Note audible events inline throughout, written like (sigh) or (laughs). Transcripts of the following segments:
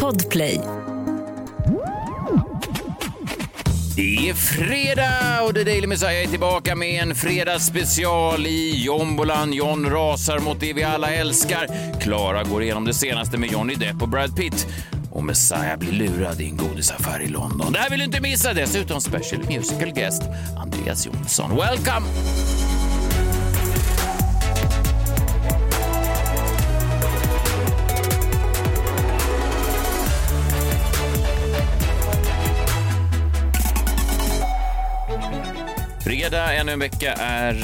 Podplay. Det är fredag och The Daily Messiah är tillbaka med en fredagsspecial i Jombolan. John rasar mot det vi alla älskar. Klara går igenom det senaste med Johnny Depp och Brad Pitt. Och Messiah blir lurad i en godisaffär i London. Det här vill du inte missa. Dessutom special musical guest Andreas Jonsson. Welcome! Fredag, ännu en vecka är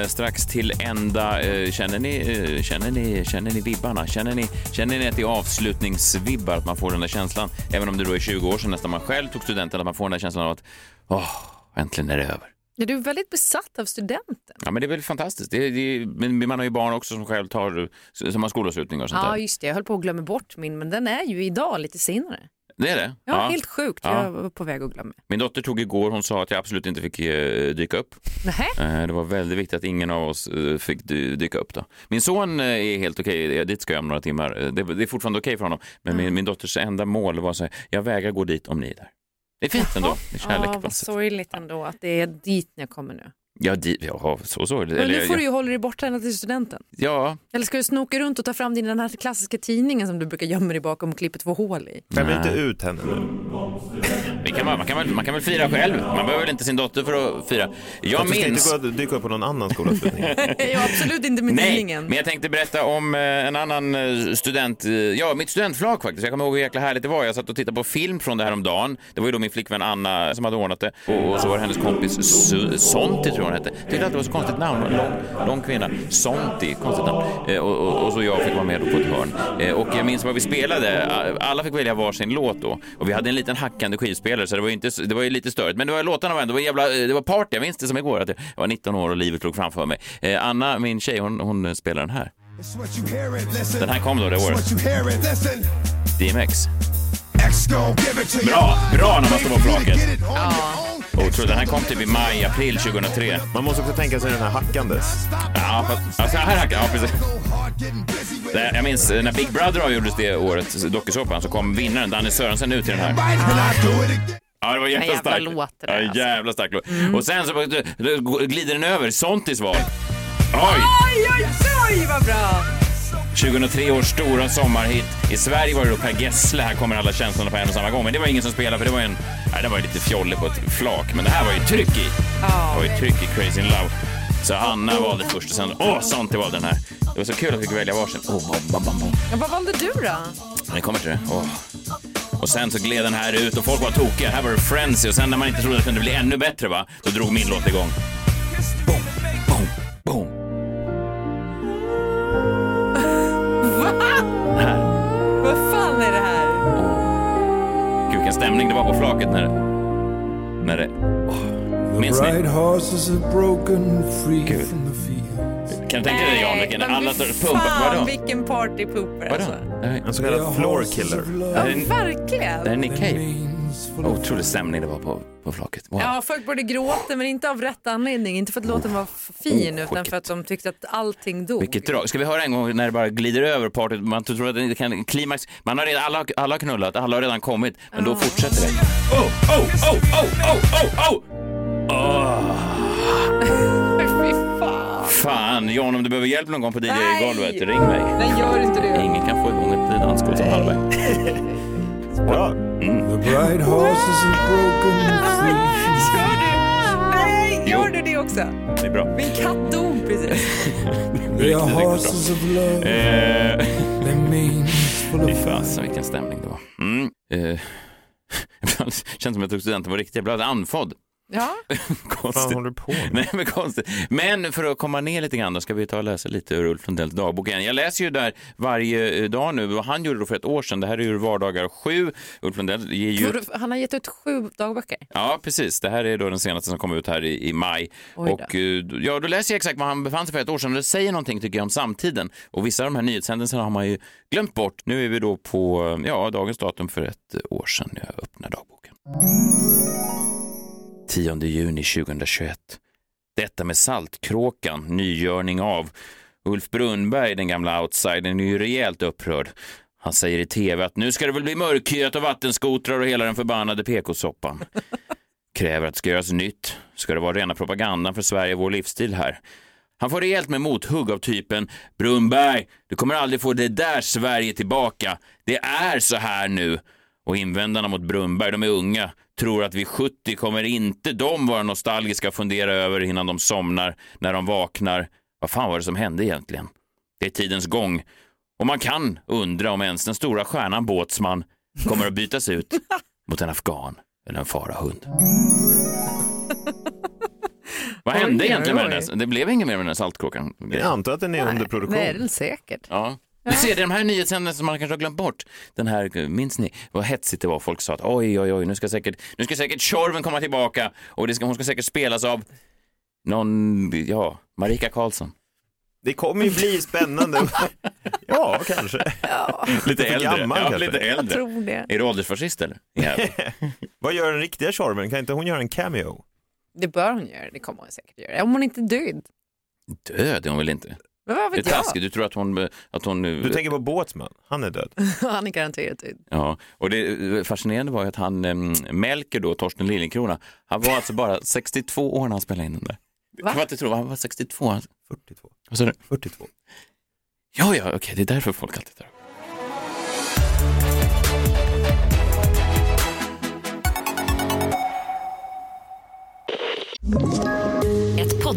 eh, strax till ända. Eh, känner, ni, eh, känner, ni, känner ni vibbarna? Känner ni, känner ni att det är avslutningsvibbar, att man får den där känslan, även om det då är 20 år sedan nästan man själv tog studenten, att man får den där känslan av att åh, äntligen är det över. Ja, du är väldigt besatt av studenten. Ja, men det är väl fantastiskt. Det, det, men man har ju barn också som själv tar, som har skolavslutningar och sånt Ja, där. just det. Jag höll på att glömma bort min, men den är ju idag lite senare. Det är det? Ja, helt sjukt. Ja. Jag var på väg att glömma. Min dotter tog igår, hon sa att jag absolut inte fick eh, dyka upp. Nähä? Eh, Det var väldigt viktigt att ingen av oss eh, fick dy- dyka upp. Då. Min son är helt okej, dit ska jag om några timmar. Det det är fortfarande okej för honom. Men min, min dotters enda mål var så här, jag vägrar gå dit om ni är där. Det är fint ändå, det är kärlek Ja, vad sorgligt ändå att det är dit jag kommer nu. Ja, di, ja, så så. Men Eller, nu får ja, du ju hålla dig borta ända till studenten. ja, Eller ska du snoka runt och ta fram din den här klassiska tidningen som du brukar gömma dig bakom och klippa två hål i? Skämmer inte ut henne nu. vi kan, man, kan väl, man kan väl fira själv. Man behöver väl inte sin dotter för att fira. Jag Du ska minns... inte dyka upp på någon annan skolavslutning. (laughs) ja, absolut inte med Nej, tidningen. men jag tänkte berätta om eh, en annan eh, student, eh, ja mitt studentflak faktiskt. Jag kommer ihåg hur jäkla härligt det var. Jag satt och tittade på film från det här om dagen. Det var ju då min flickvän Anna som hade ordnat det och, och så var det hennes kompis Su- Sonti tror jag hon hette. Tyckte att det var så konstigt namn, lång, lång kvinna. Sonti, konstigt namn. Eh, och, och, och så jag fick vara med på ett hörn. Eh, och jag minns vad vi spelade. Alla fick välja varsin låt då. Och vi hade en liten hackande skivspelare så det var ju, inte, det var ju lite störigt. Men det var låtarna var ändå, det var, jävla, det var party. Jag minns det som igår att jag var 19 år och livet låg framför mig. Eh, Anna, min tjej, hon, hon spelar den här. Den här kom då det året. DMX. Bra, bra när man står på flaket. Otroligt. Den här kom typ i maj, april 2003. Man måste också tänka sig den här hackandes. Ja, fast, alltså, här hackar, ja precis. Jag minns eh, när Big Brother gjordes det året, dokusåpan, så kom vinnaren Danny Sörensen ut till den här. Ja, det var jävla jävla starkt. låt det där, Ja, alltså. jävla stark låt. Och sen så glider den över, Sontis val. Oj! Oj, oj, oj, vad bra! 2003 års stora sommarhit. I Sverige var det då Per Gessle, här kommer alla känslorna på en och samma gång. Men det var ingen som spelade för det var en, nej, det var ju lite fjollig på ett flak. Men det här var ju tryck i. Det var ju tryck i Crazy in Love. Så Anna valde först och sen, åh, Santi valde den här. Det var så kul att vi fick välja varsin. Åh, bam, bam, bam. Ja, vad valde du då? Den kommer till det. Åh. Och sen så gled den här ut och folk var tokiga. Här var det Frenzy och sen när man inte trodde att det kunde bli ännu bättre va, då drog min låt igång. Flaket när, när det... åh. Minns ni? Gud. from the fields. Kan du tänka dig Jan, vilken men alla fan, Vadå? vilken partypooper Vadå? alltså. Det En så kallad floor killer. Det Ja, det här är verkligen. Nick Cave. Otrolig stämning det var på, på flaket. Wow. Ja, folk började gråta men inte av rätt anledning. Inte för att låten var fin Oh, utan för att de tyckte att allting dog. Vilket drag. Ska vi höra en gång när det bara glider över partyt? Man tror att det kan klimax. Man har redan, alla, alla har knullat, alla har redan kommit. Men då fortsätter det. Oh, oh, oh, oh, oh, oh, oh! (laughs) Fy fan. Fan, Jan om du behöver hjälp någon gång på DJ-golvet, ring mig. Nej, gör inte det. Ingen kan få igång ett dansgolv som Hallberg. (laughs) Bra. The bright horses are broken free. Gör du? Nej, gör du det också? Det är bra. Min katt dog precis. (laughs) Are horses of love. Eh, Their manes full Fy of fasen vilken stämning det var. Mm. Eh, (laughs) ibland känns som att jag tog studenten var riktigt. Jag blev andfådd. Ja, (laughs) Vad Konstigt. håller du på med? Nej, men konstigt. Men för att komma ner lite grann då ska vi ta och läsa lite ur Ulf Lundells dagbok igen. Jag läser ju där varje eh, dag nu. Vad han gjorde då för ett år sedan. Det här är ur vardagar 7. Ulf Lundell ger ju... han har gett ut sju dagböcker. Ja, precis. Det här är då den senaste som kom ut här i, i maj. Och eh, ja, då läser jag exakt var han befann sig för ett år sedan. Och det säger någonting tycker jag om samtiden. Och vissa av de här nyhetshändelserna har man ju glömt bort. Nu är vi då på eh, ja, dagens datum för ett år sedan jag öppnar dagboken. 10 juni 2021. Detta med Saltkråkan, nygörning av. Ulf Brunnberg, den gamla outsidern, är ju rejält upprörd. Han säger i tv att nu ska det väl bli mörkhyat och vattenskotrar och hela den förbannade PK-soppan. (laughs) Kräver att det ska göras nytt. Ska det vara rena propagandan för Sverige och vår livsstil här? Han får rejält med mothugg av typen Brunberg, du kommer aldrig få det där Sverige tillbaka. Det är så här nu. Och invändarna mot Brunberg, de är unga, tror att vid 70 kommer inte de vara nostalgiska och fundera över innan de somnar, när de vaknar. Vad fan var det som hände egentligen? Det är tidens gång. Och man kan undra om ens den stora stjärnan Båtsman kommer att bytas ut (laughs) mot en afghan eller en farahund. (laughs) Vad hände oj, egentligen med oj. den där? Det blev inget mer med den där saltkråkan. Jag antar att den är under produktion. Nej, det är det säkert. Ja. Du ser, de här nyhetshändelserna som man kanske har glömt bort. Den här, minns ni vad hetsigt det var? Folk sa att oj, oj, oj, nu ska säkert, nu ska säkert Tjorven komma tillbaka och det ska, hon ska säkert spelas av någon, ja, Marika Karlsson. Det kommer ju bli spännande. (laughs) ja, kanske. Lite För äldre. gammal, ja, kanske. lite Jag äldre. tror det. Är du åldersfascist eller? Ja. (laughs) Vad gör den riktiga Tjorven? Kan inte hon göra en cameo? Det bör hon göra, det kommer hon säkert göra. Om hon inte är död. Död är hon väl inte? Men vad Det är vet jag? taskigt. Du tror att hon... Att hon Du tänker på Båtsman, han är död. (laughs) Han är garanterat död. Ja, och det fascinerande var ju att han, um, Melker då, Torsten Liljekrona, han var alltså bara (laughs) 62 år när han spelade in den där. Va? Kan man inte tro, han var 62. Han- 42. Vad sa du? 42. Ja, ja, okej, det är därför folk alltid tar upp.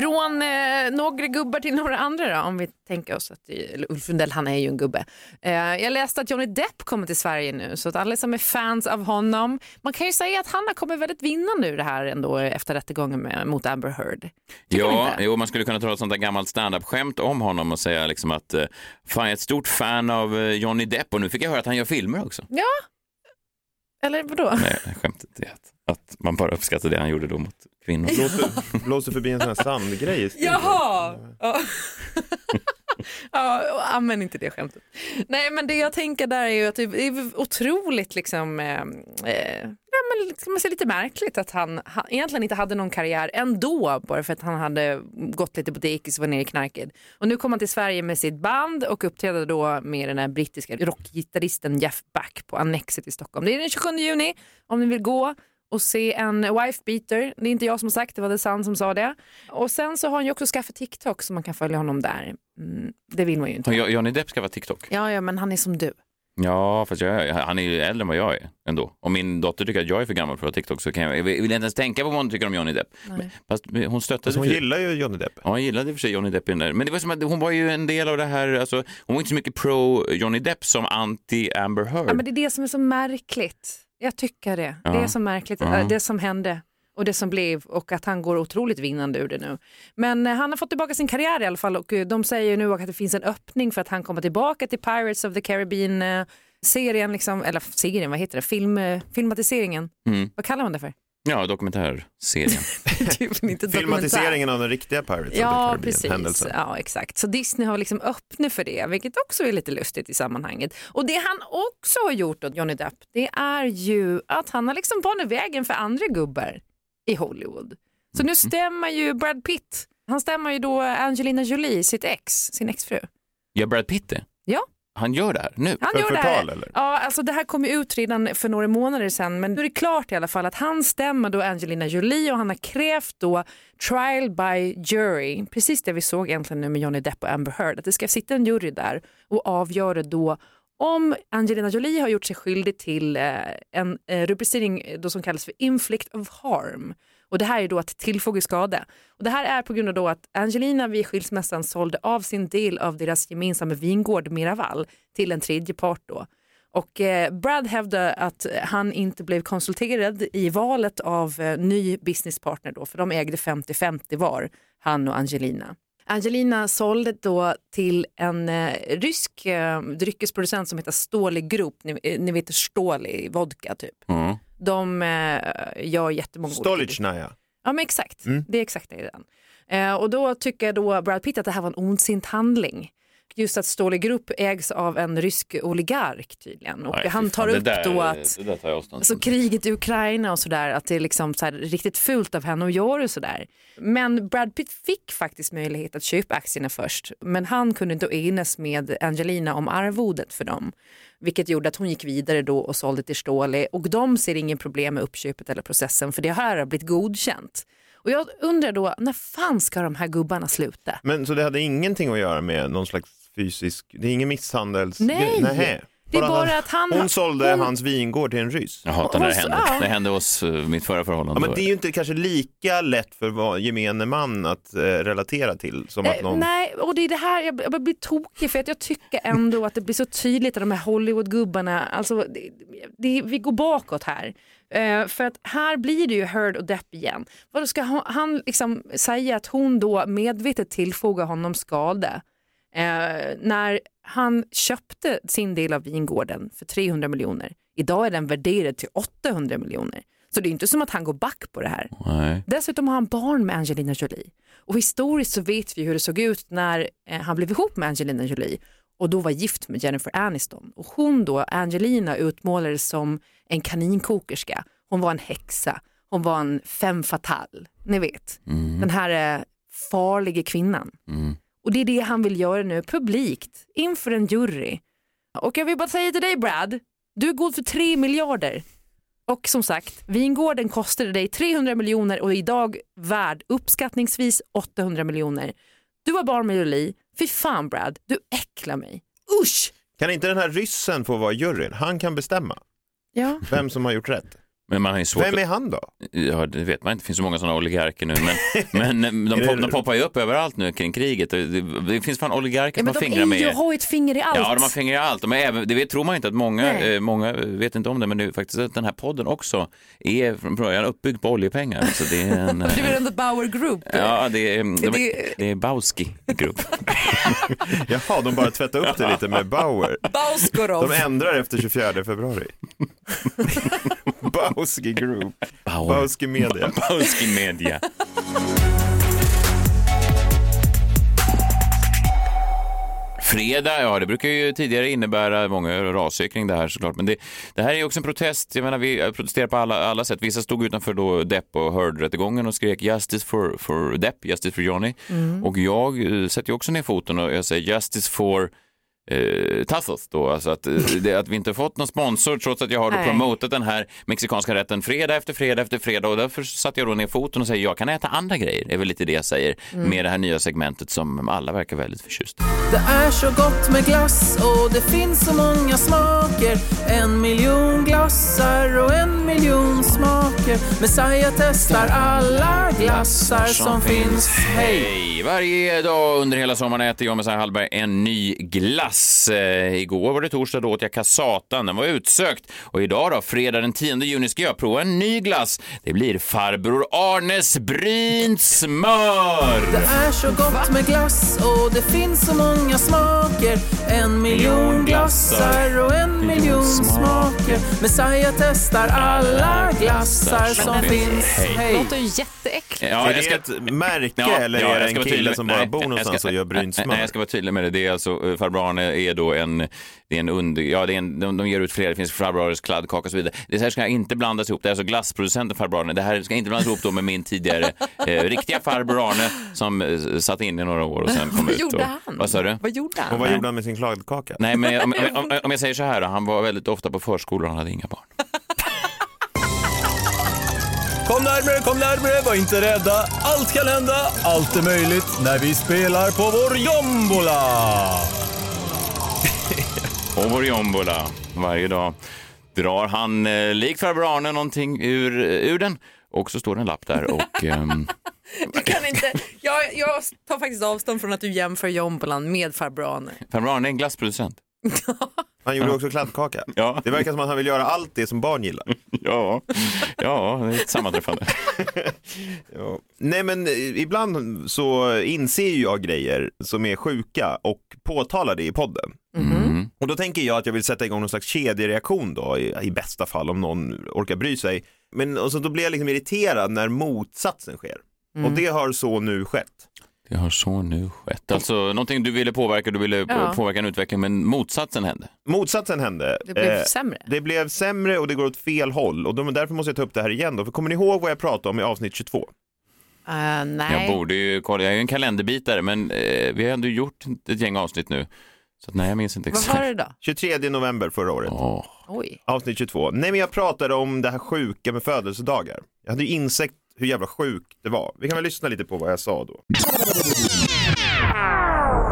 Från eh, några gubbar till några andra då, om vi tänker oss att, eller Ulf Lundell han är ju en gubbe. Eh, jag läste att Johnny Depp kommer till Sverige nu så att alla som är fans av honom, man kan ju säga att han har kommit väldigt vinnande ur det här ändå efter rättegången med, mot Amber Heard. Tycker Ja, jo, man skulle kunna dra ett sånt där gammalt standup-skämt om honom och säga liksom att eh, fan, jag är ett stort fan av eh, Johnny Depp och nu fick jag höra att han gör filmer också. Ja, eller vadå? Nej, skämtet är att, att man bara uppskattar det han gjorde då mot kvinnor. Blåser, blåser förbi en sån här sandgrej. Jaha! Ja. (laughs) ja, använd inte det skämtet. Nej, men det jag tänker där är ju att det är otroligt liksom, eh, eh, ja, men liksom, man ser lite märkligt att han ha, egentligen inte hade någon karriär ändå, bara för att han hade gått lite på dekis och var nere i knarket. Och nu kom han till Sverige med sitt band och uppträdde då med den här brittiska rockgitarristen Jeff Beck på Annexet i Stockholm. Det är den 27 juni om ni vill gå och se en wife beater. Det är inte jag som sagt, det var The Sun som sa det. Och sen så har han ju också skaffat TikTok så man kan följa honom där. Mm, det vill man ju inte. Har Jo- Johnny Depp ska vara TikTok. Ja, ja, men han är som du. Ja, fast jag, han är ju äldre än vad jag är ändå. Om min dotter tycker att jag är för gammal för att ha TikTok så kan jag, jag vill inte ens tänka på vad hon tycker om Johnny Depp. Nej. Fast hon stöttade Fast hon för- gillar ju Johnny Depp. Ja, hon gillade i och för sig Johnny Depp där. Men det var som att hon var ju en del av det här, alltså, hon var inte så mycket pro Johnny Depp som anti Amber Heard. Ja, men det är det som är så märkligt. Jag tycker det. Ja. Det är så märkligt, Ja. det som hände och det som blev och att han går otroligt vinnande ur det nu. Men eh, han har fått tillbaka sin karriär i alla fall och eh, de säger nu att det finns en öppning för att han kommer tillbaka till Pirates of the Caribbean eh, serien, liksom, eller serien, vad heter det, Film, filmatiseringen. Mm. Vad kallar man det för? Ja, dokumentärserien. (laughs) typ inte dokumentär. Filmatiseringen av den riktiga Pirates Ja, of the Caribbean händelsen. Ja, exakt. Så Disney har liksom öppnat för det, vilket också är lite lustigt i sammanhanget. Och det han också har gjort åt Johnny Depp, det är ju att han har liksom banat vägen för andra gubbar i Hollywood. Så nu stämmer ju Brad Pitt, han stämmer ju då Angelina Jolie, sitt ex, sin exfru. Gör Brad Pitt det? Ja. Han gör det här nu? Han För gör det här. förtal, eller? Ja, alltså det här kom ju ut redan för några månader sedan men nu är det klart i alla fall att han stämmer då Angelina Jolie och han har krävt då trial by jury, precis det vi såg egentligen nu med Johnny Depp och Amber Heard, att det ska sitta en jury där och avgöra då om Angelina Jolie har gjort sig skyldig till eh, en eh, rubricering då som kallas för inflict of harm. Och det här är då att tillfoga skada. Och det här är på grund av då att Angelina vid skilsmässan sålde av sin del av deras gemensamma vingård Miraval till en tredje part då. Och eh, Brad hävdar att han inte blev konsulterad i valet av eh, ny businesspartner då, för de ägde 50-50 var, han och Angelina. Angelina sålde då till en eh, rysk eh, dryckesproducent som heter Stålig Group, ni, eh, ni vet Stålig vodka typ. Mm. De eh, gör jättemånga drycker. Stolichnaya. Ja men exakt, Mm. det är exakt det i den. Eh, och då tycker då Brad Pitt att det här var en ondsint handling. Just att Ståhle Group ägs av en rysk oligark tydligen. Och Nej, han tar fan, upp där- då att Alltså kriget i Ukraina och sådär, att det är liksom så här riktigt fult av henne att göra sådär. Men Brad Pitt fick faktiskt möjlighet att köpa aktierna först, men han kunde inte enas med Angelina om arvodet för dem. Vilket gjorde att hon gick vidare då och sålde till Ståhle och de ser ingen problem med uppköpet eller processen för det här har blivit godkänt. Och jag undrar då, när fan ska de här gubbarna sluta? Men så det hade ingenting att göra med någon slags fysisk, det är ingen misshandels... Nej. Nähä. Det är bara att han- Hon sålde hon- hans vingård till en ryss. Jag hatar när det hände. ja. Det hände oss eh, mitt förra förhållande. Ja, men det är ju inte kanske lika lätt för vad- gemene man att eh, relatera till som att Eh, någon... Nej, och det är det här jag, jag blir tokig för att jag tycker ändå att det blir så tydligt att de här Hollywoodgubbarna, alltså det, det, vi går bakåt här. Eh, för att här blir det ju Heard och Depp igen. Vadå ska han, han liksom säga att hon då medvetet tillfogar honom skada eh, när han köpte sin del av vingården för 300 miljoner. Idag är den värderad till 800 miljoner. Så det är inte som att han går back på det här. Nej. Dessutom har han barn med Angelina Jolie. Och historiskt så vet vi hur det såg ut när eh, han blev ihop med Angelina Jolie och då var gift med Jennifer Aniston. Och hon då, Angelina, utmålades som en kaninkokerska. Hon var en häxa. Hon var en femme fatale. Ni vet, den här eh, farliga kvinnan. Mm. Och det är det han vill göra nu, publikt, inför en jury. Och jag vill bara säga till dig Brad, du är god för 3 miljarder. Och som sagt, vingården kostade dig 300 miljoner och är idag värd uppskattningsvis 800 miljoner. Du har barn med Jolie. Fy fan Brad, du äcklar mig. Usch! Kan inte den här ryssen få vara juryn? Han kan bestämma Ja. vem som har gjort rätt. Men man har ju svårt Vem är han då? Ja, det vet man inte. Det finns så många sådana oligarker nu. Men, (laughs) men eh, de, pop, de poppar ju upp överallt nu kring kriget. Det, det, det finns fan oligarker Ja, som men har de fingrar med. ju, har ju ett finger i allt. Ja, de har fingrar i allt. De är även, det vet, tror man inte att många, eh, många vet inte om det, men är faktiskt att den här podden också är från början uppbyggd på oljepengar. Så det är en... (laughs) Du är the Bauer Group. Ja, det är, de, Det- det är Bauski Group. (laughs) Jaha, de bara tvättar upp det lite med Bauer. Bauskorov. De ändrar efter 24 februari. Bauski Group. (laughs) Bauer. Bauski Media. (laughs) Bauski Media. Fredag, ja det brukar ju tidigare innebära många raser kring det här såklart. Men det, det här är ju också en protest. Jag menar, vi protesterar på alla, alla sätt. Vissa stod utanför då Depp och Heard-rättegången och skrek Justice for, for Depp, Justice for Johnny. Och jag eh, sätter ju också ner foten och jag säger Justice for eh, Tassos då, alltså att, eh, (laughs) det, att vi inte fått någon sponsor trots att jag har då Nej. promotat den här mexikanska rätten fredag efter fredag efter fredag och därför satte jag då ner foten och säger jag kan äta andra grejer, det är väl lite det jag säger med det här nya segmentet som alla verkar väldigt förtjusta. Det är så gott med glass och det finns så många smaker En miljon glassar och en miljon smaker Messiah testar alla glassar som finns Hej! Hej! Varje dag under hela sommaren äter jag med Messiah Hallberg en ny glass. Eh, igår var det torsdag, då åt jag Cassatan. Den var utsökt. Och idag då, fredag den 10 juni, ska jag prova en ny glass. Det blir farbror Arnes brynt smör. Det är så gott med glass och det finns så många smaker En miljon glassar och en miljon smaker Messiah testar alla glassar som finns Hej! låter ju jätteäckligt. Ja, är det ska- ett märke Ja, eller ja, är det en kille tydlig. som bara Nej, bor någonstans ska- och gör brynt Nej, smör? jag ska vara tydlig med det. Det är alltså, eh, farbror Arne är då en, det är en under, ja det är en, de, de ger ut flera, det finns farbror Arnes kladdkaka och så vidare. Det här ska inte blandas ihop, det är alltså glassproducenten farbror Arne. Det här ska inte blandas ihop då med min tidigare eh, riktiga farbror Arne som eh, satt in i några år och sen kom Vad ut. gjorde och, han? Vad sa du? Vad gjorde han? Och vad gjorde han med sin kladdkaka? Nej, men om, om, om, om jag säger så här då, han var väldigt ofta på förskolan och han hade inga barn. Kom närmare, kom närmare, var inte rädda. Allt kan hända, allt är möjligt när vi spelar på vår jombola. (laughs) Och vår jombola varje dag drar han eh, lik farbror Arne någonting ur, ur den och så står det en lapp där och (laughs) ehm, Du kan inte, jag, jag tar faktiskt avstånd från att du jämför jombolan med farbror Arne. farbror Arne är en glassproducent. (laughs) Han gjorde också kladdkaka. Ja. Det verkar som att han vill göra allt det som barn gillar. (laughs) Ja, ja det är ett sammanträffande. (laughs) Ja. Nej men eh, ibland så inser jag grejer som är sjuka och påtalar det i podden. Mm. Och då tänker jag att jag vill sätta igång någon slags kedjereaktion då i, i bästa fall om någon orkar bry sig. Men och så då blir jag liksom irriterad när motsatsen sker. Och det har så nu skett. Det har så nu skett. Alltså någonting du ville påverka, du ville Ja. påverka en utveckling, men motsatsen hände. Motsatsen hände. Det blev Eh, sämre. Det blev sämre och det går åt fel håll och då, därför måste jag ta upp det här igen då. För kommer ni ihåg vad jag pratade om i avsnitt 22? Uh, Jag nej. borde ju kolla, jag är ju en kalenderbitare, men eh, vi har ändå gjort ett gäng avsnitt nu. Så att, nej, jag minns inte Vad exakt. var det då? 23 november förra året. Åh. Oj. Avsnitt 22. Nej men jag pratade om det här sjuka med födelsedagar. Jag hade ju insett hur jävla sjukt det var. Vi kan väl lyssna lite på vad jag sa då.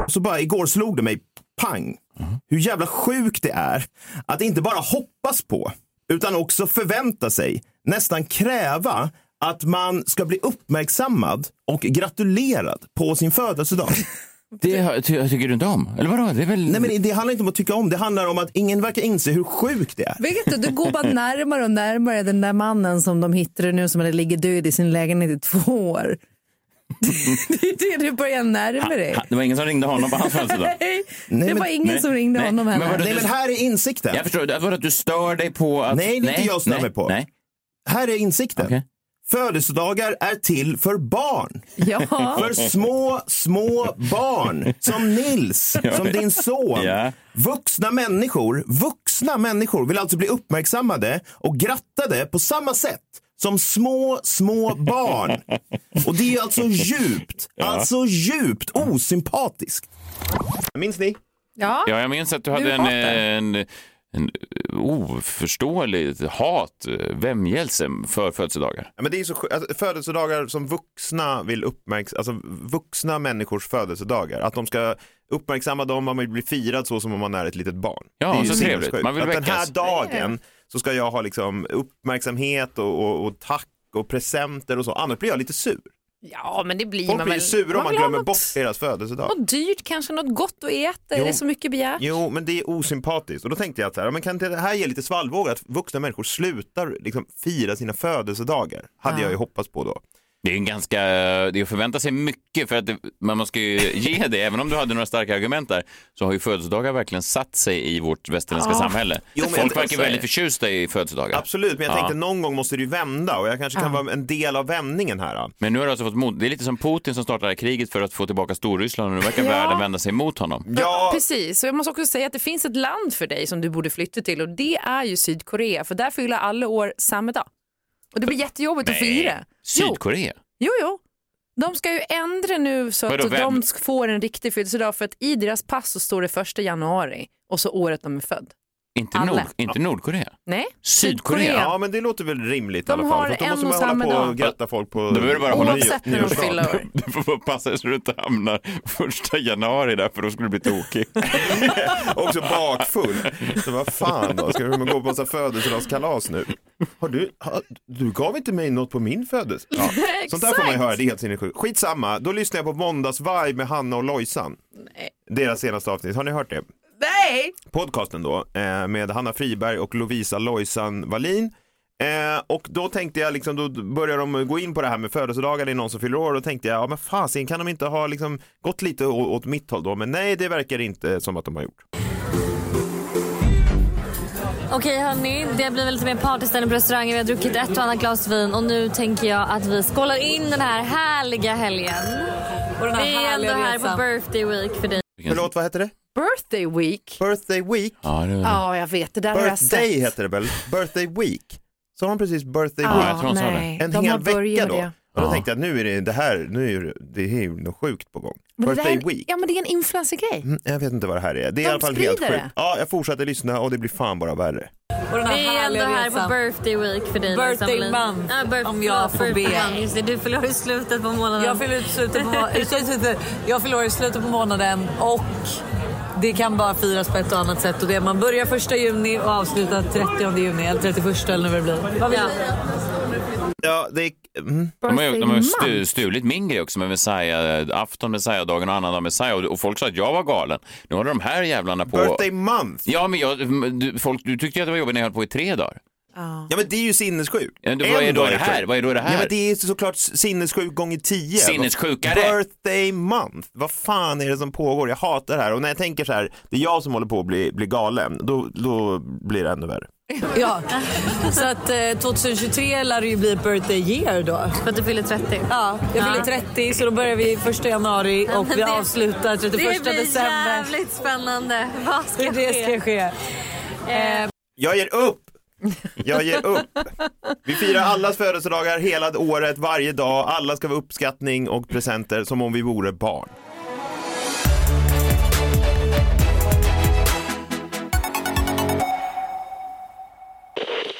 Så bara igår slog det mig, pang, hur jävla sjukt det är att inte bara hoppas på, utan också förvänta sig, nästan kräva att man ska bli uppmärksammad och gratulerad på sin födelsedag. Det ty, tycker du inte om? Eller vadå? Det är väl... Nej men det handlar inte om att tycka om, det handlar om att ingen verkar inse hur sjukt det är. Vet du, du går bara närmare och närmare den där mannen som de hittade nu som hade ligger död i sin lägenhet i två år. (laughs) Det är det du börjar närma dig. Ha, det var ingen som ringde honom på hans födelsedag? (laughs) Nej, Nej, det men- var ingen nej, som ringde nej. honom Men heller. vadå, Nej men här är insikten. Jag förstår, det var att du stör dig på att... Nej, det är inte jag stör nej, mig på. Nej. Här är insikten. Okej. Födelsedagar är till för barn. Ja. För små, små barn. Som Nils, som din son. Ja. Vuxna människor, vuxna människor vill alltså bli uppmärksammade och grattade på samma sätt som små, små barn. Och det är alltså djupt, alltså djupt osympatiskt. Minns ni? Ja. Ja, jag minns att du hade Du en. En, en oförståelig hat, eh, vämjelse för födelsedagar. Ja, men det är så alltså, födelsedagar som vuxna vill uppmärksamma, alltså vuxna människors födelsedagar. Att de ska uppmärksamma dem, man vill bli firad så som om man är ett litet barn. Ja, så trevligt. Man vill att den här väckas. dagen så ska jag ha liksom uppmärksamhet och, och, och tack och presenter och så, annars blir jag lite sur. Ja, men det blir Folk man blir väl. ju sura om man vill ha glömmer något- bort deras födelsedag. Något dyrt kanske, något gott att äta. Är Jo. det så mycket begärt? Jo, men det är osympatiskt. Och då tänkte jag att så här, ja, men kan inte det här ge lite svallvågor att vuxna människor slutar liksom fira sina födelsedagar? Hade Ja. jag ju hoppats på då. Det är en ganska, det är att förvänta sig mycket för att det, man ska ju (laughs) ge det, även om du hade några starka argument där, så har ju födelsedagar verkligen satt sig i vårt västerländska Ja. samhälle. Jo, Folk verkar väldigt förtjusta i födelsedagar. Absolut, men jag Ja. tänkte någon gång måste det ju vända och jag kanske kan vara en del av vändningen här. Men nu har du alltså fått mod. Det är lite som Putin som startade kriget för att få tillbaka Storryssland och nu verkar Ja. världen vända sig mot honom. Ja, Precis, och jag måste också säga att det finns ett land för dig som du borde flytta till och det är ju Sydkorea för där fyller alla år samma dag. Och det blir jättejobbigt att fira. Jo, Sydkorea? jo, jo. De ska ju ändra nu så Vadå, att vem? de får en riktig födelsedag för att i deras pass så står det första januari och så året de är född. Inte, Alla. Nord, inte Nordkorea? Nej, Sydkorea? ja, men det låter väl rimligt De i alla fall. För då en måste och man hålla samma på och gratta folk på Då behöver du bara hålla Oavsett när de (laughs) nyårsdagen. fyller år. Du får bara passa dig så du inte hamnar första januari där för då skulle du bli tokig. (laughs) Också bakfull. Så vad fan då, ska vi gå på massa födelsedagskalas nu? Har du, har, du gav inte mig något på min födelsedag? (laughs) Ja. Sånt där får man ju höra, det är helt sinnessjukt. Skitsamma, då lyssnar jag på Måndagsvibe med Hanna och Lojsan. Deras senaste avsnitt, har ni hört det? Nej! podcasten då eh, med Hanna Friberg och Lovisa Lojsan Wallin. Eh, och då tänkte jag, liksom, då börjar de gå in på det här med födelsedagar, det är någon som fyller år. Då tänkte jag, ja men fasen kan de inte ha liksom, gått lite åt mitt håll då? Men nej, det verkar inte som att de har gjort. Okej hörni, det blir väl lite mer partystämning på restaurangen. Vi har druckit ett och annat glas vin och nu tänker jag att vi skålar in den här härliga helgen. Och den här Vi är ändå här på resan. birthday week för dig. Förlåt, vad heter det? Birthday week. Birthday week? Ja, det Ja, jag vet. Det där har jag sett. Birthday heter det väl? Birthday week? Så har de precis birthday Ja, week? jag tror hon sa det. En De har hel vecka börjat då? det. Och då Ja. tänkte jag, nu är det det här, nu är det, det är ju något sjukt på gång. Men det där Birthday är- week? Ja, men det är en influencergrej. Mm, Jag vet inte vad det här är. Det är i alla fall helt sjukt. det. Ja, jag fortsätter lyssna och det blir fan bara värre. Vi är ändå här resan. på birthday week för dig. Birthday Lisa month, Ja, birth- om jag får be. Just det, du fyller i slutet på månaden. Jag fyller ut slutet på, (laughs) jag fyller i slutet på månaden och det kan bara firas på ett och annat sätt. Och det, man börjar första juni och avslutar 30 juni eller 31 eller vad det blir. Vad vill Ja. du? Ja, det är, mm. De har ju, de har ju Birthday stu, stulit min grej också med Messiah, afton Messiah-dagen och annandag Messiah och, och folk sa att jag var galen. Nu håller de här jävlarna på... Birthday month. Ja, men jag, du, folk, du tyckte ju att det var jobbigt när jag höll på i tre dagar. Ja men det är ju sinnessjukt. Ja, det- vad är En då dag det här? Vad är då det här? Ja, men det är såklart sinnessjukt gånger tio. Sinnessjukare. Birthday month. Vad fan är det som pågår? Jag hatar det här och när jag tänker så här, det är jag som håller på att bli, bli galen, då, då blir det ännu värre. Ja, så att eh, 2023 lär det ju bli birthday year då. För att du fyller 30. Ja, jag fyller Ja. 30 så då börjar vi 1 januari och vi (laughs) det- avslutar 31 Det blir december. jävligt spännande. Vad ska Det, det ska ske. Eh, Jag ger upp! Jag ger upp. Vi firar allas födelsedagar hela året, varje dag. Alla ska vara uppskattning och presenter som om vi vore barn.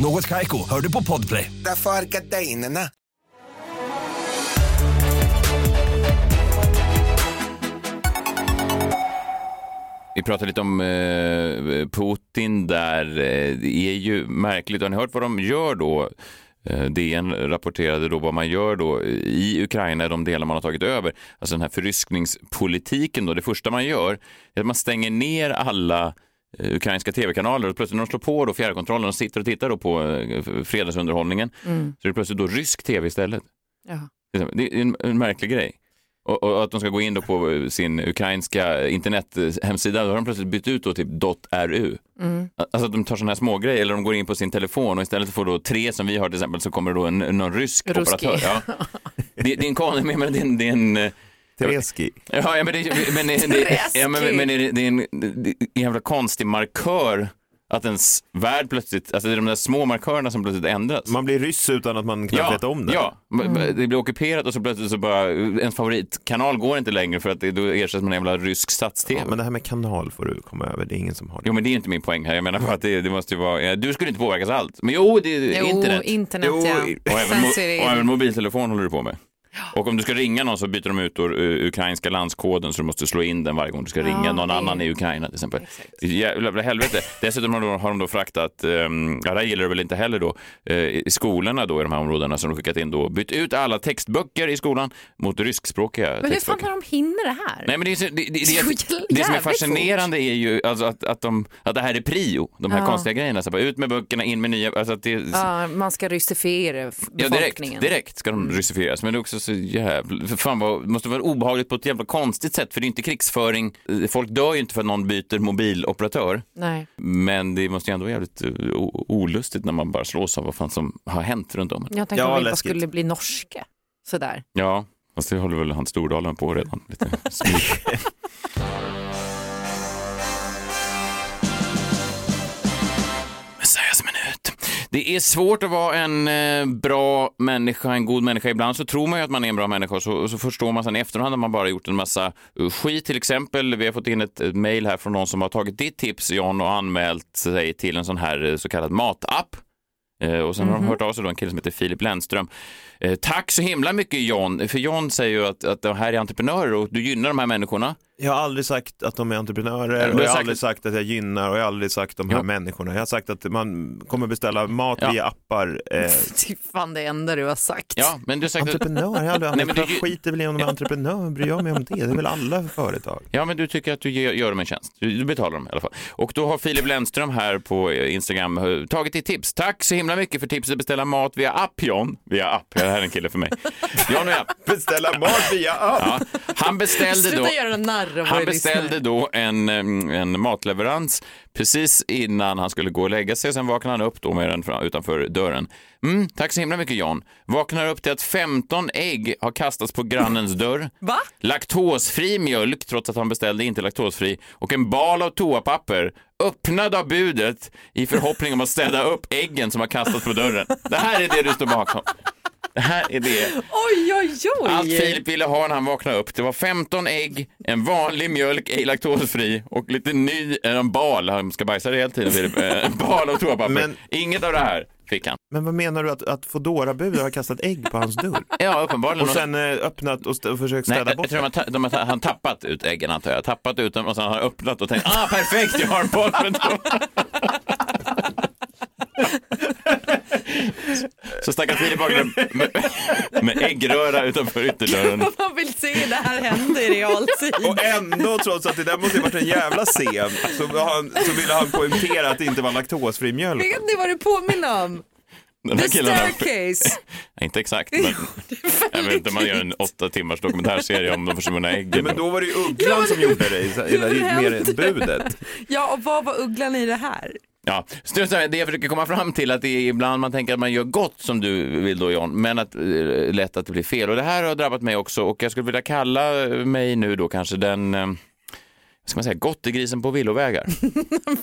Något Kaiko, hör du på Podplay. Därför är gardinerna. Vi pratade lite om eh, Putin där. Eh, det är ju märkligt. Har ni hört vad de gör då? Eh, DN rapporterade då vad man gör då i Ukraina, de delar man har tagit över. Alltså den här förryskningspolitiken då. Det första man gör är att man stänger ner alla eh, ukrainska tv-kanaler och plötsligt när de slår på då fjärrkontrollen och sitter och tittar då på eh, fredagsunderhållningen Mm. så är det plötsligt då rysk tv istället. Ja. Det är en, en märklig grej. Och, och att de ska gå in då på sin ukrainska internethemsida, då har de plötsligt bytt ut då till .ru. Mm. Alltså att de tar sådana här små grejer eller de går in på sin telefon och istället för då tre som vi har till exempel så kommer det då en, någon rysk Ruski. operatör. Ja. Det, det är en det är en, det är en eh, Treski. Ja, men det, men, det, ja, men, men det, det är en, det en jävla konstig markör att ens värld plötsligt, alltså det är de där små markörerna som plötsligt ändras. Man blir ryss utan att man knappt Ja, vet om det. ja. det blir ockuperat och så plötsligt så bara, ens favoritkanal går inte längre för att det då ersätts med en jävla rysk stats-tv. Ja, men det här med kanal får du komma över, det är ingen som har det. Jo men det är inte min poäng här, jag menar bara att det, det måste ju vara, ja, du skulle inte påverkas allt. Men jo, det är Jo, internet. internet, jo, ja. Och även, mo- och även mobiltelefon håller du på med. Och om du ska ringa någon så byter de ut uh, ukrainska landskoden så du måste slå in den varje gång du ska ringa Ja, någon det är- annan i Ukraina till exempel. Jävla helvete. Dessutom har de, har de då fraktat, um, ja det gillar du väl inte heller då, eh, i skolorna då i de här områdena som de skickat in då, bytt ut alla textböcker i skolan mot ryskspråkiga Men hur fan har de hinner det här? Nej, men det, det, det, det, det, det som är fascinerande är ju alltså att, att, de, att det här är prio, de här Ja. konstiga grejerna. Så bara, ut med böckerna, in med nya. Alltså att det, Ja, man ska ryssifiera f- Ja, direkt, befolkningen. direkt ska de ryssifieras. Men det är också så jävla... För fan vad, det måste vara obehagligt på ett jävla konstigt sätt. För det är inte krigsföring. Folk dör ju inte för att någon byter mobiloperatör. Nej. Men det måste ju ändå vara jävligt eh, olustigt när man bara slås av vad fan som har hänt runt om. Jag tänkte om vi bara skulle bli norska. Sådär. Ja, fast det håller väl han Stordalen på redan. Lite (laughs) Det är svårt att vara en eh, bra människa, en god människa. Ibland så tror man ju att man är en bra människa och så, så förstår man sen i efterhand att man bara gjort en massa eh, skit. Till exempel, vi har fått in ett, mejl här från någon som har tagit ditt tips, John, och anmält sig till en sån här eh, så kallad matapp. Och sen har de Mhm. hört av sig då en kille som heter Filip Lennström. Eh, tack så himla mycket John, för John säger ju att, att de här är entreprenörer och du gynnar de här människorna. Jag har aldrig sagt att de är entreprenörer Du och har jag har sagt- aldrig sagt att jag gynnar och jag har aldrig sagt de här Ja. människorna. Jag har sagt att man kommer beställa mat Ja. via appar. Eh, (laughs) Det är fan det enda du har sagt. Ja, men du har sagt att- entreprenör, jag har aldrig (laughs) Nej, men använt. du- Jag skiter väl i om de är entreprenör, bryr jag mig om det? Det är väl alla företag. Ja, men du tycker att du gör, gör dem en tjänst. Du, betalar dem i alla fall. Och då har Filip Lennström här på eh, Instagram eh, tagit ditt tips. Tack så himla mycket för tipset att beställa mat via app, John. Via app, det här är en kille för mig. John via app. Beställa mat via app? Ja, han beställde då... Sluta göra en narr av Han beställde lyssnare. då en, en matleverans precis innan han skulle gå och lägga sig. Sen vaknade han upp då med den fra- utanför dörren. Mm, tack så himla mycket John. Vaknar upp till att 15 ägg har kastats på grannens dörr. (laughs) Va? Laktosfri mjölk, trots att han beställde inte laktosfri. Och en bal av toapapper. Öppnad av budet i förhoppning om att städa upp äggen som har kastats på dörren. Det här är det du står bakom. Det här är det. Oj, oj, oj. Allt Filip ville ha när han vaknade upp, det var 15 ägg, en vanlig mjölk, ej laktosfri och lite ny, en bal, han ska bajsa det hela tiden Filip, Eh, en bal av toapapper. Men- Inget av det här fick han. Men vad menar du att, att Foodora-bud har kastat ägg på hans dörr? Ja, uppenbarligen. Och sen eh, öppnat och, och försökt Nej, städa jag bort tror de har, ta- de har, ta- han tappat ut äggen antar jag. Tappat ut dem och sen har han öppnat och tänkt, ah perfekt, jag har en boll med. (laughs) Så stackars Filip vaknade med, med äggröra utanför ytterdörren. Man vill se det här hända i realtid. Och ändå, trots att det där måste ha varit en jävla scen, så, han, så ville han poängtera att det inte var laktosfri mjölk. Vet ni vad du påminner om? Den här The killen har- staircase. Nej, inte exakt, men jag vet inte, man gör en åtta timmars dokumentärserie om de försvunna äggen. Men då var det ju Ugglan som gjorde det, i- i- i- mer budet. Ja, och vad var ugglan i det här? Ja, det jag försöker komma fram till att det är ibland man tänker att man gör gott som du vill då John, men att eh, lätt att det blir fel. Och det här har drabbat mig också och jag skulle vilja kalla mig nu då kanske den eh, ska man säga, gottegrisen på villovägar.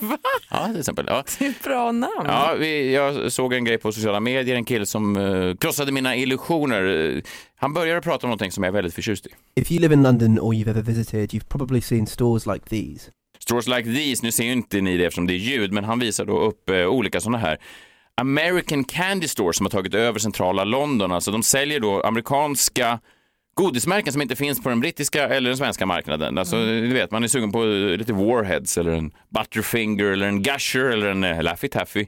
(laughs) Va? Ja, till exempel. Ja. Det är ett bra namn. Ja, vi, jag såg en grej på sociala medier, en kille som eh, krossade mina illusioner. Han började prata om någonting som jag är väldigt förtjust i. If you live in London or you've ever visited, you've probably seen stores like these. Stores like these, nu ser ju inte ni det eftersom det är ljud, men han visar då upp eh, olika sådana här American Candy Stores som har tagit över centrala London. Alltså de säljer då amerikanska godismärken som inte finns på den brittiska eller den svenska marknaden. Alltså, du vet, man är sugen på eh, lite Warheads eller en Butterfinger eller en Gusher eller en eh, Laffy Taffy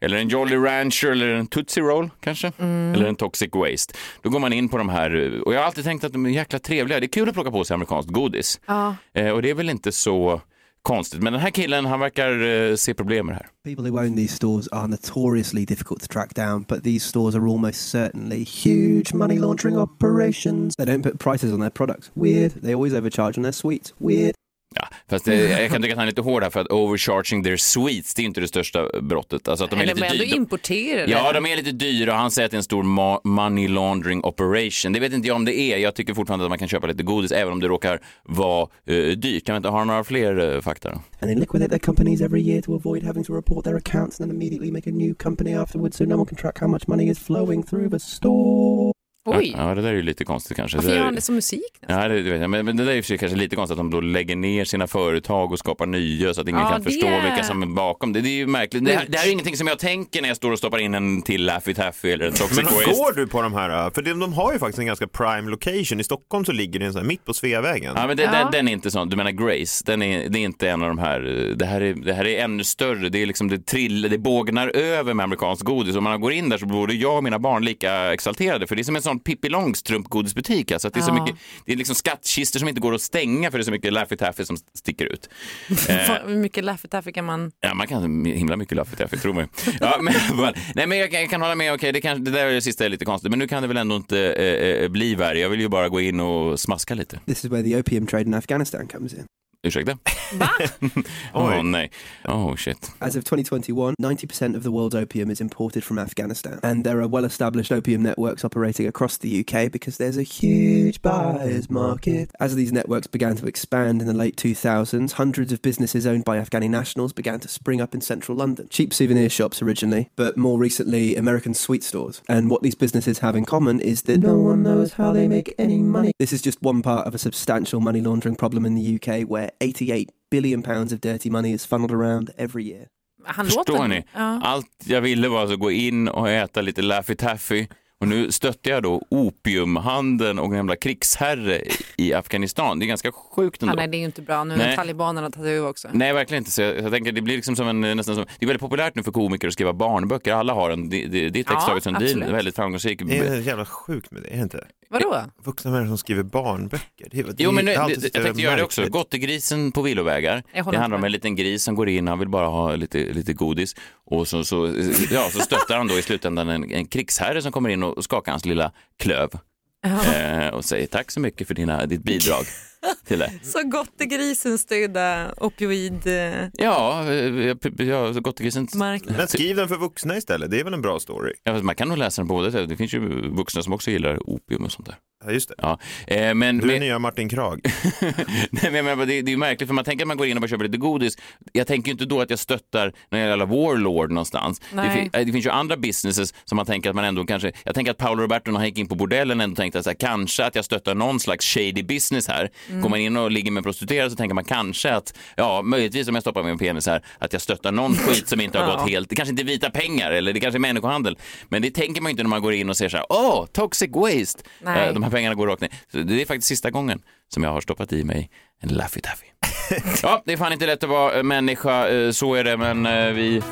eller en Jolly Rancher eller en Tootsie Roll kanske eller en Toxic Waste. Då går man in på de här eh, och jag har alltid tänkt att de är jäkla trevliga. Det är kul att plocka på sig amerikanskt godis. Ja. Eh, och det är väl inte så konstigt. Men den här killen, han verkar eh, se problem med det här. People who own these stores are notoriously difficult to track down, but these stores are almost certainly huge money laundering operations. They don't put prices on their products. Weird. They always overcharge on their sweets. Weird. Ja, fast det, jag kan tycka att han är lite hård här för att overcharging their sweets, det är inte det största brottet. Alltså att de är Eller lite men ändå dyra. importerade. Ja, de är lite dyra och han säger att det är en stor ma- money laundering operation. Det vet inte jag om det är. Jag tycker fortfarande att man kan köpa lite godis även om det råkar vara eh, dyrt. Kan vi inte ha några fler eh, fakta? And they liquidate their companies every year to avoid having to report their accounts and then immediately make a new company afterwards so no one can track how much money is flowing through the store. Oj. Ja, ja, det där är ju lite konstigt kanske. Varför Det gör han det som musik? Ja, det, det vet jag. Men, men det där är ju kanske lite konstigt att de då lägger ner sina företag och skapar nya så att ingen Ja, kan det förstå vilka som är bakom. Det, det är ju märkligt. Det, här- det här är ingenting som jag tänker när jag står och stoppar in en till Laffy Taffy eller en Toxic Men Waste. går du på de här, för de, de har ju faktiskt en ganska prime location. I Stockholm så ligger det en sån här mitt på Sveavägen. Ja, men det, Den, den är inte sån. Du menar Grace, den är, det är inte en av de här. Det här är, det här är ännu större. Det är liksom det trill, det bågnar över med amerikansk godis. Om man går in där så blir både jag och mina barn lika exalterade. För det är som en sån Pippi Långstrump godisbutik. Alltså att det är så Ja. mycket, det är liksom skattkistor som inte går att stänga för det är så mycket Laffy Taffy som sticker ut. (laughs) Eh, Hur mycket Laffy Taffy kan man... Ja, man kan himla mycket Laffy Taffy, tro mig. Ja, (laughs) men, (laughs) nej, men jag, kan- jag kan hålla med, okej, det, kan, det där är det sista är lite konstigt, men nu kan det väl ändå inte eh, eh, bli värre. Jag vill ju bara gå in och smaska lite. This is where the opium trade in Afghanistan comes in. Ursäkta? (laughs) Åh nej. Oh shit. As of 2021, 90% of the world's opium is imported from Afghanistan. And there are well established opium networks operating across the UK because there's a huge buyer's market. As these networks began to expand in the late 2000s, hundreds of businesses owned by Afghani nationals began to spring up in central London. Cheap souvenir shops originally, but more recently, American sweet stores. And what these businesses have in common is that no one knows how they make any money. This is just one part of a substantial money laundering problem in the UK where 88 billion pounds of dirty money is funneled around every year. Han Förstår låter... ni? Ja. Allt jag ville var alltså gå in och äta lite Laffy Taffy. Och nu stötte jag då opiumhandeln och en jävla krigsherre i Afghanistan. Det är ganska sjukt Ja, ändå. nej, det är ju inte bra nu när talibanerna tar över också. Nej, verkligen inte. Så jag, jag tänker, det blir liksom som en, nästan som, det är väldigt populärt nu för komiker att skriva barnböcker. Alla har en. Det, det, det är Ja, väldigt framgångsrik. Det är jävla sjukt med det, är det inte? Vadå? Vuxna människor som skriver barnböcker. Det, är- det, Jo, men nu, det, jag tänkte göra det också. Gottegrisen på villovägar. Det handlar om med. en liten gris som går in, han vill bara ha lite, lite godis. Och så, så, ja, så stöttar han då i slutändan en, en krigsherre som kommer in och skakar hans lilla klöv. Ja. Eh, och säger tack så mycket för dina, ditt bidrag. (laughs) till det. Så gottegrisens stödda opioid... eh, Ja, eh, ja Gottegrisen. Marknad. Men skriv den för vuxna istället, det är väl en bra story? Ja, man kan nog läsa den på båda sätt. Det finns ju vuxna som också gillar opium och sånt där. Ja, just det. Ja. Eh, men, Du är men, nya Martin Krag. (laughs) Nej, men, men, det, det är ju märkligt för man tänker att man går in och bara köper lite godis. Jag tänker ju inte då att jag stöttar någon jävla warlord någonstans. Det, eh, det finns ju andra businesses som man tänker att man ändå kanske, jag tänker att Paolo Roberto när han gick in på bordellen ändå tänkte att så här, kanske att jag stöttar någon slags shady business här. Mm. Går man in och ligger med en prostituerad så tänker man kanske att, ja möjligtvis om jag stoppar min penis här, att jag stöttar någon (laughs) skit som inte har Ja. gått helt, det kanske inte är vita pengar eller det kanske är människohandel. Men det tänker man ju inte när man går in och ser så här, åh, toxic waste. Nej. Eh, De här pengarna går rakt ner. Så det är faktiskt sista gången som jag har stoppat i mig en Laffy Taffy. (laughs) ja, det är fan inte lätt att vara eh, människa, eh, så är det, men vi,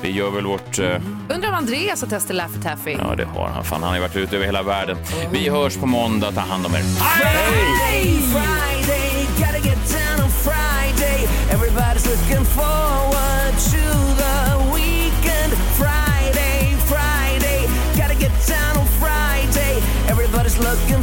vi gör väl vårt... eh, Undrar om Andreas har testat Laffy Taffy? Ja, det har han. Fan, han har ju varit ute över hela världen. Vi hörs på måndag. Ta hand om er. Friday, Friday, gotta get down on Friday. Everybody's looking forward to the weekend. Friday, Friday, gotta get down on Friday. Everybody's looking